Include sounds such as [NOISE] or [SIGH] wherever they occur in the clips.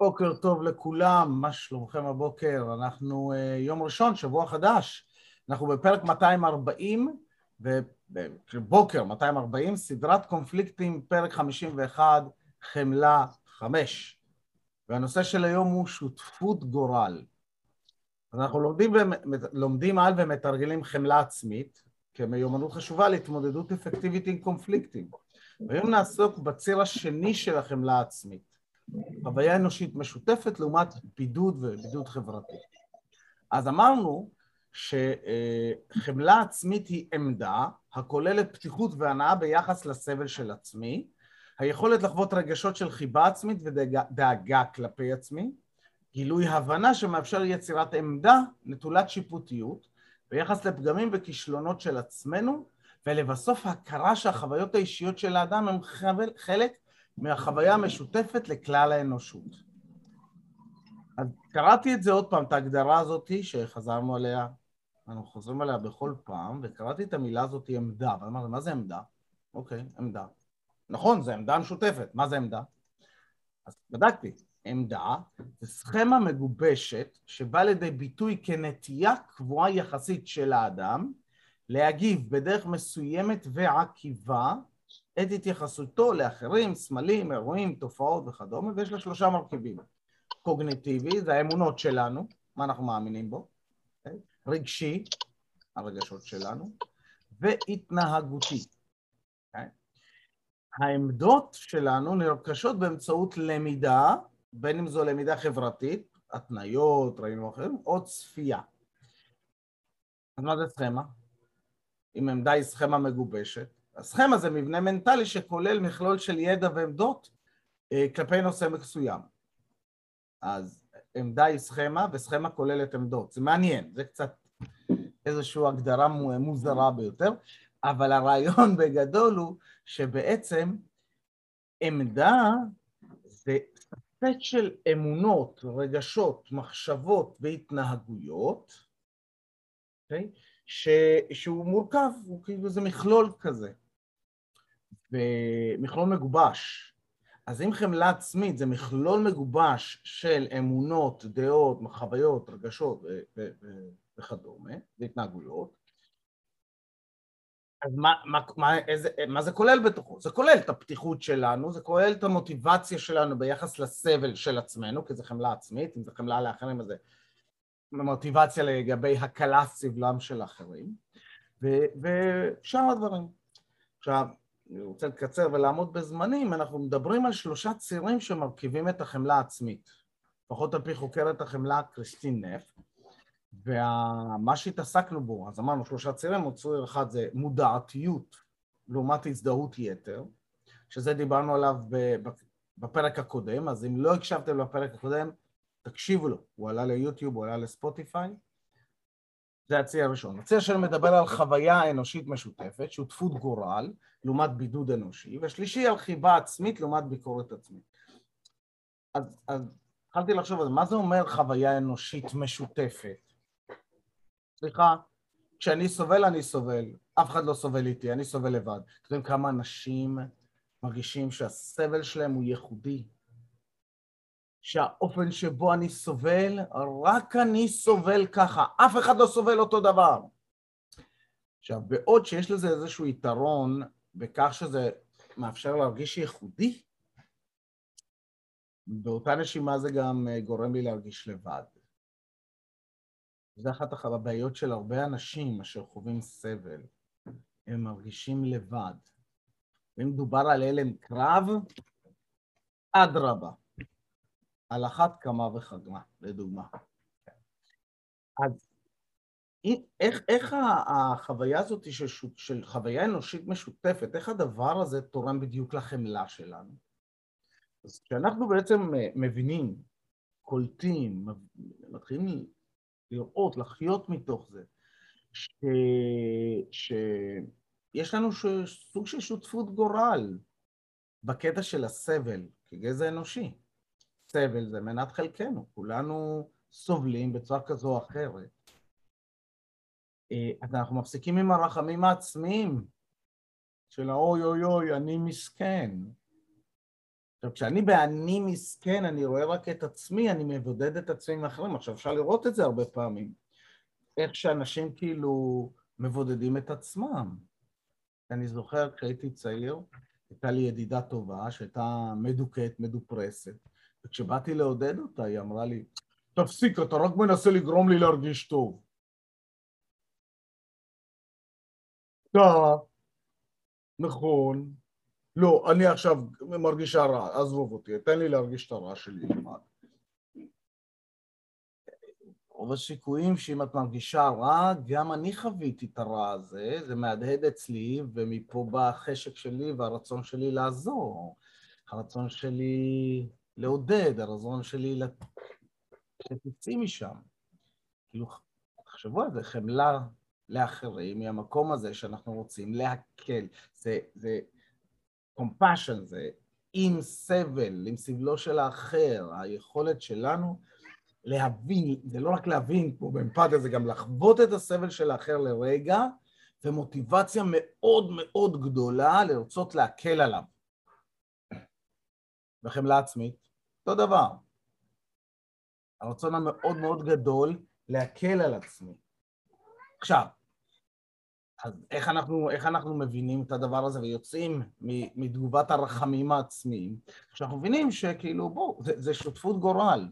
בוקר טוב לכולם, מה שלומכם הבוקר? אנחנו uh, יום ראשון, שבוע חדש. אנחנו בפרק 240, בוקר 240, סדרת קונפליקטים, פרק 51, חמלה 5. והנושא של היום הוא שותפות גורל. אנחנו לומדים, לומדים על ומתרגלים חמלה עצמית כמיומנות חשובה להתמודדות אפקטיבית עם קונפליקטים. והיום נעסוק בציר השני של החמלה העצמית. חוויה אנושית משותפת לעומת בידוד ובידוד חברתי. אז אמרנו שחמלה עצמית היא עמדה הכוללת פתיחות והנאה ביחס לסבל של עצמי, היכולת לחוות רגשות של חיבה עצמית ודאגה כלפי עצמי, גילוי הבנה שמאפשר יצירת עמדה נטולת שיפוטיות ביחס לפגמים וכישלונות של עצמנו, ולבסוף הכרה שהחוויות האישיות של האדם הם חלק מהחוויה המשותפת לכלל האנושות. אז קראתי את זה עוד פעם, את ההגדרה הזאת שחזרנו עליה, אנחנו חוזרים עליה בכל פעם, וקראתי את המילה הזאת עמדה, ואמרתי, מה זה עמדה? אוקיי, עמדה. נכון, זו עמדה משותפת, מה זה עמדה? אז בדקתי, עמדה זה סכמה מגובשת שבאה לידי ביטוי כנטייה קבועה יחסית של האדם להגיב בדרך מסוימת ועקיבה את התייחסותו לאחרים, סמלים, אירועים, תופעות וכדומה, ויש לה שלושה מרכיבים. קוגניטיבי, זה האמונות שלנו, מה אנחנו מאמינים בו? אוקיי? רגשי, הרגשות שלנו, והתנהגותי. אוקיי? העמדות שלנו נרכשות באמצעות למידה, בין אם זו למידה חברתית, התניות, ראינו אחרים, או צפייה. אז מה זה סכמה? אם עמדה היא סכמה מגובשת, הסכמה זה מבנה מנטלי שכולל מכלול של ידע ועמדות אה, כלפי נושא מסוים. אז עמדה היא סכמה וסכמה כוללת עמדות. זה מעניין, זה קצת איזושהי הגדרה מוזרה ביותר, אבל הרעיון [LAUGHS] בגדול הוא שבעצם עמדה זה סט של אמונות, רגשות, מחשבות והתנהגויות, okay? אוקיי? ש... שהוא מורכב, הוא כאילו זה מכלול כזה. ומכלול מגובש. אז אם חמלה עצמית זה מכלול מגובש של אמונות, דעות, חוויות, רגשות וכדומה, והתנהגויות, אז מה, מה, מה, איזה, מה זה כולל בתוכו? זה כולל את הפתיחות שלנו, זה כולל את המוטיבציה שלנו ביחס לסבל של עצמנו, כי זה חמלה עצמית, אם זה חמלה לאחרים אז זה מוטיבציה לגבי הקלת סבלם של אחרים, ושאר הדברים. עכשיו, אני רוצה לקצר ולעמוד בזמנים, אנחנו מדברים על שלושה צירים שמרכיבים את החמלה העצמית. לפחות על פי חוקרת החמלה קריסטין נף, ומה שהתעסקנו בו, אז אמרנו שלושה צירים, עוד ציר אחד זה מודעתיות לעומת הזדהות יתר, שזה דיברנו עליו בפרק הקודם, אז אם לא הקשבתם לפרק הקודם, תקשיבו לו, הוא עלה ליוטיוב, הוא עלה לספוטיפיי, זה הציר הראשון. הציר השני מדבר על חוויה אנושית משותפת, שותפות גורל, לעומת בידוד אנושי, והשלישי על חיבה עצמית לעומת ביקורת עצמית. אז, אז התחלתי לחשוב על זה, מה זה אומר חוויה אנושית משותפת? סליחה, כשאני סובל, אני סובל, אף אחד לא סובל איתי, אני סובל לבד. אתם יודעים כמה אנשים מרגישים שהסבל שלהם הוא ייחודי, שהאופן שבו אני סובל, רק אני סובל ככה, אף אחד לא סובל אותו דבר. עכשיו, בעוד שיש לזה איזשהו יתרון בכך שזה מאפשר להרגיש ייחודי, באותה נשימה זה גם אה, גורם לי להרגיש לבד. זה אחת הבעיות של הרבה אנשים אשר חווים סבל, הם מרגישים לבד. ואם מדובר על הלם קרב, אדרבה. על אחת כמה וכמה, לדוגמה. אז איך, איך החוויה הזאת של, של חוויה אנושית משותפת, איך הדבר הזה תורם בדיוק לחמלה שלנו? אז כשאנחנו בעצם מבינים, קולטים, מתחילים לראות, לחיות מתוך זה, ש... שיש לנו ש... סוג של שותפות גורל בקטע של הסבל כגזע אנושי. סבל זה מנת חלקנו, כולנו סובלים בצורה כזו או אחרת. אה, אז אנחנו מפסיקים עם הרחמים העצמיים של האוי אוי אוי, אני מסכן. עכשיו, כשאני באני מסכן, אני רואה רק את עצמי, אני מבודד את עצמי מאחרים. עכשיו, אפשר לראות את זה הרבה פעמים. איך שאנשים כאילו מבודדים את עצמם. אני זוכר כשהייתי צעיר, הייתה לי ידידה טובה שהייתה מדוכאת, מדופרסת, וכשבאתי לעודד אותה, היא אמרה לי, תפסיק, אתה רק מנסה לגרום לי להרגיש טוב. טוב, נכון. לא, אני עכשיו מרגישה רע, עזוב אותי, תן לי להרגיש את הרע שלי לבד. רוב הסיכויים שאם את מרגישה רע, גם אני חוויתי את הרע הזה, זה מהדהד אצלי, ומפה בא החשק שלי והרצון שלי לעזור. הרצון שלי לעודד, הרצון שלי שתצאי משם. כאילו, תחשבו על זה, חמלה לאחרים מהמקום הזה שאנחנו רוצים להקל. זה, זה compassion, זה עם סבל, עם סבלו של האחר, היכולת שלנו להבין, זה לא רק להבין, כמו באמפתיה, זה גם לחוות את הסבל של האחר לרגע, ומוטיבציה מאוד מאוד גדולה לרצות להקל עליו. וחמלה עצמית, אותו דבר. הרצון המאוד מאוד גדול להקל על עצמי. עכשיו, אז איך אנחנו, איך אנחנו מבינים את הדבר הזה ויוצאים מתגובת הרחמים העצמיים? כשאנחנו מבינים שכאילו, בואו, זה, זה שותפות גורל.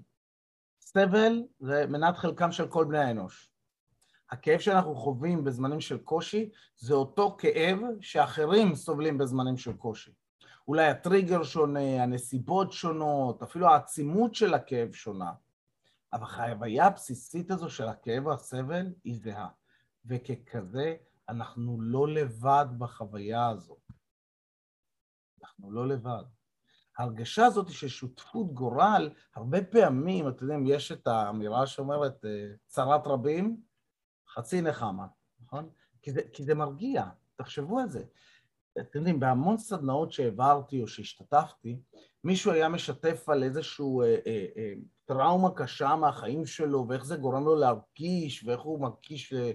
סבל זה מנת חלקם של כל בני האנוש. הכאב שאנחנו חווים בזמנים של קושי זה אותו כאב שאחרים סובלים בזמנים של קושי. אולי הטריגר שונה, הנסיבות שונות, אפילו העצימות של הכאב שונה. אבל החוויה הבסיסית הזו של הכאב והסבל היא זהה. וככזה, אנחנו לא לבד בחוויה הזאת. אנחנו לא לבד. ההרגשה הזאת של שותפות גורל, הרבה פעמים, אתם יודעים, יש את האמירה שאומרת, אה, צרת רבים, חצי נחמה, נכון? כי זה, כי זה מרגיע, תחשבו על זה. אתם יודעים, בהמון סדנאות שהעברתי או שהשתתפתי, מישהו היה משתף על איזשהו אה, אה, אה, טראומה קשה מהחיים שלו, ואיך זה גורם לו להרגיש, ואיך הוא מרגיש אה,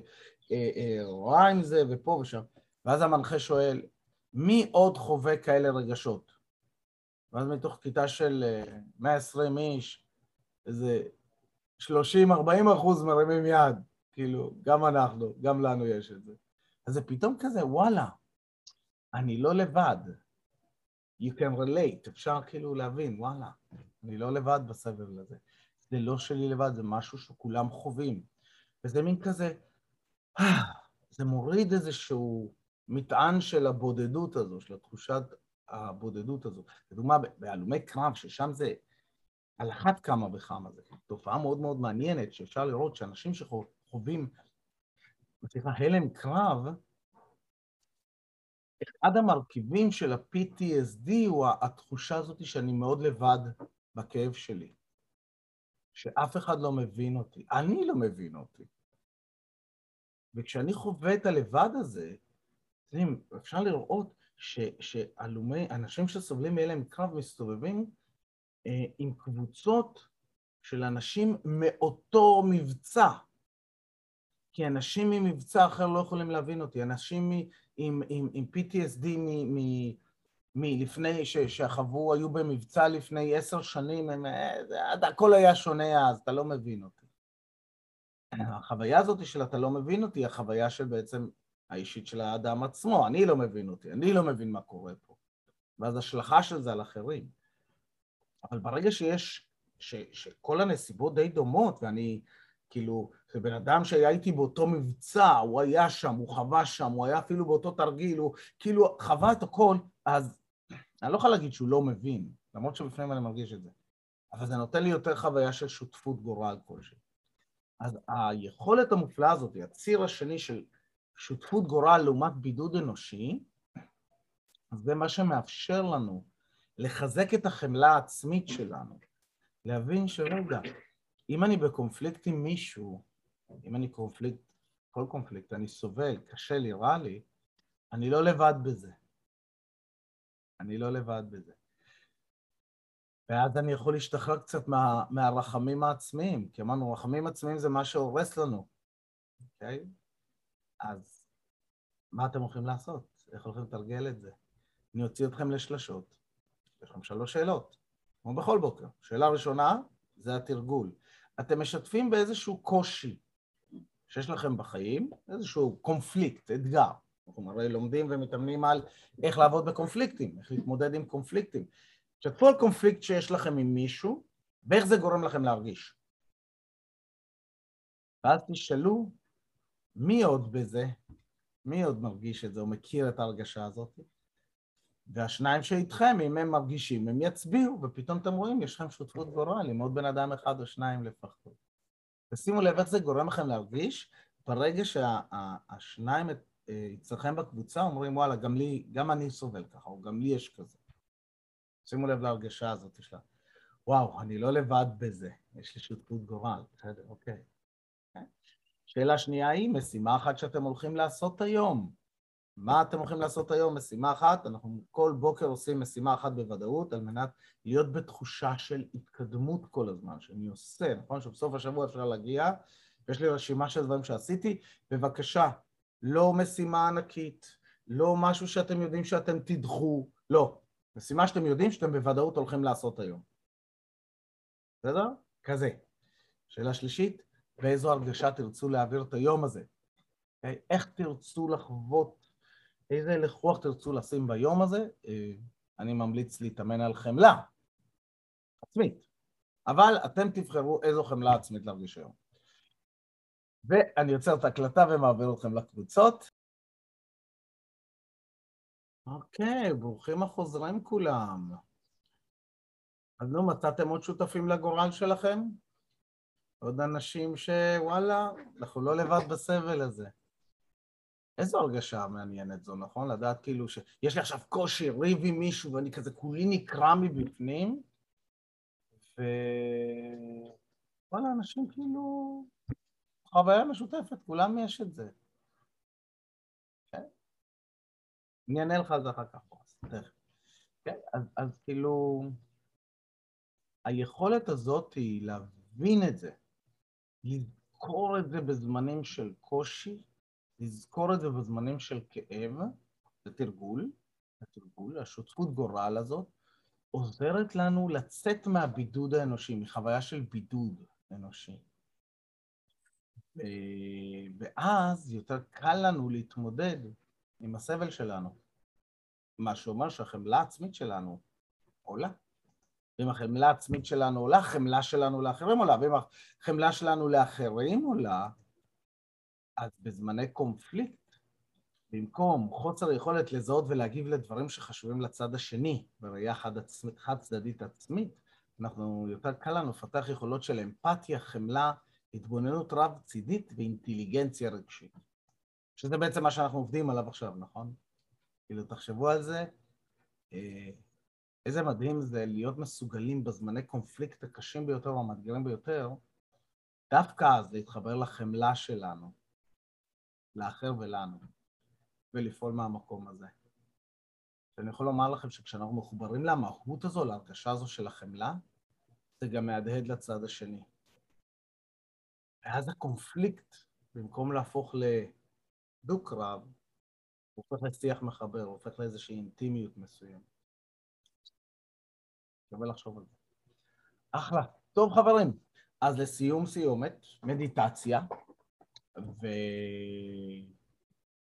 אה, אה, רע עם זה, ופה ושם. ואז המנחה שואל, מי עוד חווה כאלה רגשות? ואז מתוך כיתה של 120 אה, איש, איזה 30-40 אחוז מרימים יד, כאילו, גם אנחנו, גם לנו יש את זה. אז זה פתאום כזה, וואלה, אני לא לבד. You can relate, אפשר כאילו להבין, וואלה, אני לא לבד בסבל הזה. זה לא שלי לבד, זה משהו שכולם חווים. וזה מין כזה, זה מוריד איזשהו מטען של הבודדות הזו, של התחושת הבודדות הזו. לדוגמה, בהלומי קרב, ששם זה על אחת כמה וכמה, זו תופעה מאוד מאוד מעניינת, שאפשר לראות שאנשים שחווים, סליחה, הלם קרב, אחד המרכיבים של ה-PTSD הוא התחושה הזאת שאני מאוד לבד בכאב שלי. שאף אחד לא מבין אותי. אני לא מבין אותי. וכשאני חווה את הלבד הזה, אתם יודעים, אפשר לראות שהלומי, אנשים שסובלים מאלה קרב מסתובבים אה, עם קבוצות של אנשים מאותו מבצע. כי אנשים ממבצע אחר לא יכולים להבין אותי, אנשים מ, עם, עם, עם PTSD מ, מ, מלפני, ש, שחוו, היו במבצע לפני עשר שנים, הם, אה, הכל היה שונה אז, אתה לא מבין אותי. החוויה הזאת של אתה לא מבין אותי, החוויה של בעצם האישית של האדם עצמו, אני לא מבין אותי, אני לא מבין מה קורה פה. ואז השלכה של זה על אחרים. אבל ברגע שיש, ש, שכל הנסיבות די דומות, ואני, כאילו, זה בן אדם שהיה איתי באותו מבצע, הוא היה שם, הוא חווה שם, הוא היה אפילו באותו תרגיל, הוא כאילו חווה את הכל, אז אני לא יכול להגיד שהוא לא מבין, למרות שבפנים אני מרגיש את זה, אבל זה נותן לי יותר חוויה של שותפות גורל כלשהי. אז היכולת המופלאה הזאת, הציר השני של שותפות גורל לעומת בידוד אנושי, זה מה שמאפשר לנו לחזק את החמלה העצמית שלנו, להבין שרגע, אם אני בקונפליקט עם מישהו, אם אני קונפליקט, כל קונפליקט, אני סובל, קשה לי, רע לי, אני לא לבד בזה. אני לא לבד בזה. ואז אני יכול להשתחרר קצת מה, מהרחמים העצמיים, כי אמרנו, רחמים עצמיים זה מה שהורס לנו, אוקיי? Okay? אז מה אתם הולכים לעשות? איך הולכים לתרגל את זה? אני אוציא אתכם לשלשות, יש לכם שלוש שאלות, כמו בכל בוקר. שאלה ראשונה, זה התרגול. אתם משתפים באיזשהו קושי שיש לכם בחיים, איזשהו קונפליקט, אתגר. אנחנו הרי לומדים ומתאמנים על איך לעבוד בקונפליקטים, איך להתמודד עם קונפליקטים. שתפו על קונפליקט שיש לכם עם מישהו, ואיך זה גורם לכם להרגיש. ואז תשאלו, מי עוד בזה? מי עוד מרגיש את זה או מכיר את ההרגשה הזאת? והשניים שאיתכם, אם הם מרגישים, הם יצביעו, ופתאום אתם רואים, יש לכם שותפות גורל עם עוד בן אדם אחד או שניים לפחות. ושימו לב איך זה גורם לכם להרגיש, ברגע שהשניים אה, אצלכם בקבוצה אומרים, וואלה, גם לי, גם אני סובל ככה, או גם לי יש כזה. שימו לב להרגשה הזאת שלה. וואו, אני לא לבד בזה, יש לי שותפות גורל, בסדר, אוקיי. שאלה שנייה היא, משימה אחת שאתם הולכים לעשות היום. מה אתם הולכים לעשות היום? משימה אחת, אנחנו כל בוקר עושים משימה אחת בוודאות על מנת להיות בתחושה של התקדמות כל הזמן, שאני עושה, נכון? שבסוף השבוע אפשר להגיע, ויש לי רשימה של דברים שעשיתי, בבקשה, לא משימה ענקית, לא משהו שאתם יודעים שאתם תדחו, לא. משימה שאתם יודעים שאתם בוודאות הולכים לעשות היום. בסדר? כזה. שאלה שלישית, באיזו הרגשה תרצו להעביר את היום הזה? אוקיי? איך תרצו לחוות, איזה הלך רוח תרצו לשים ביום הזה? אה, אני ממליץ להתאמן על חמלה עצמית, אבל אתם תבחרו איזו חמלה עצמית להרגיש היום. ואני יוצר את ההקלטה ומעביר אתכם לקבוצות. אוקיי, ברוכים החוזרים כולם. אז נו, מצאתם עוד שותפים לגורל שלכם? עוד אנשים שוואלה, אנחנו לא לבד בסבל הזה. איזו הרגשה מעניינת זו, נכון? לדעת כאילו שיש לי עכשיו קושי, ריב עם מישהו ואני כזה כולי נקרע מבפנים, ו... וואלה, אנשים כאילו... חוויה משותפת, כולם יש את זה. כן? אני אענה לך על זה אחר כך. כן? אז, אז כאילו, היכולת הזאת היא להבין את זה, לזכור את זה בזמנים של קושי, לזכור את זה בזמנים של כאב, זה תרגול, זה תרגול, השותפות גורל הזאת, עוזרת לנו לצאת מהבידוד האנושי, מחוויה של בידוד אנושי. ואז יותר קל לנו להתמודד עם הסבל שלנו. מה שאומר שהחמלה העצמית שלנו עולה. ואם החמלה העצמית שלנו עולה, החמלה שלנו לאחרים עולה. ואם החמלה שלנו לאחרים עולה, אז בזמני קונפליקט, במקום חוסר יכולת לזהות ולהגיב לדברים שחשובים לצד השני, בראייה חד-צדדית עצמית, אנחנו, יותר קל לנו לפתח יכולות של אמפתיה, חמלה, התבוננות רב-צידית ואינטליגנציה רגשית. שזה בעצם מה שאנחנו עובדים עליו עכשיו, נכון? כאילו, תחשבו על זה, אה, איזה מדהים זה להיות מסוגלים בזמני קונפליקט הקשים ביותר או המאתגרים ביותר, דווקא אז להתחבר לחמלה שלנו, לאחר ולנו, ולפעול מהמקום הזה. ואני יכול לומר לכם שכשאנחנו מחוברים למהות הזו, להרגשה הזו של החמלה, זה גם מהדהד לצד השני. ואז הקונפליקט, במקום להפוך לדו-קרב, הופך לשיח מחבר, הופך לאיזושהי אינטימיות מסוימת. שווה לחשוב על זה. אחלה. טוב חברים, אז לסיום סיומת, מדיטציה,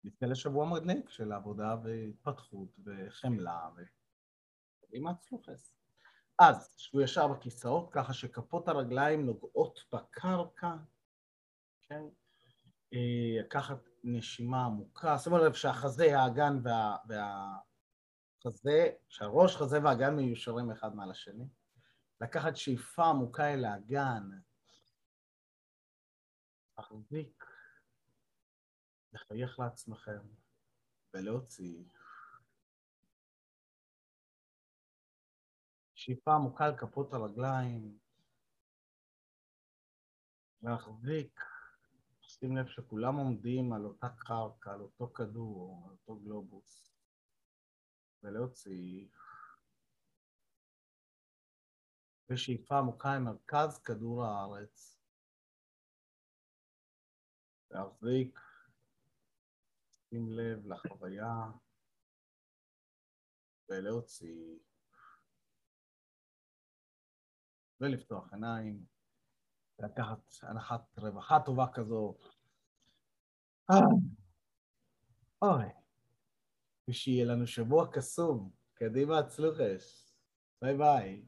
ונתקל לשבוע מדליק של עבודה והתפתחות וחמלה ו... ואימץ לוחס. אז, שבו ישר בכיסאות, ככה שכפות הרגליים נוגעות בקרקע, כן? אה, לקחת נשימה עמוקה, שימו לב שהחזה, האגן וה... והחזה, שהראש, חזה והאגן מיושרים אחד מעל השני. לקחת שאיפה עמוקה אל האגן, להחזיק, לחייך לעצמכם ולהוציא. שאיפה עמוקה על כפות הרגליים, להחזיק. שים לב שכולם עומדים על אותה קרקע, על אותו כדור, על אותו גלובוס, ולהוציא. בשאיפה עמוקה עם מרכז כדור הארץ, להחזיק, לשים לב לחוויה ולהוציא ולפתוח עיניים, לקחת הנחת רווחה טובה כזו. אה, אוי, ושיהיה לנו שבוע קסום. קדימה הצלוחש. ביי ביי.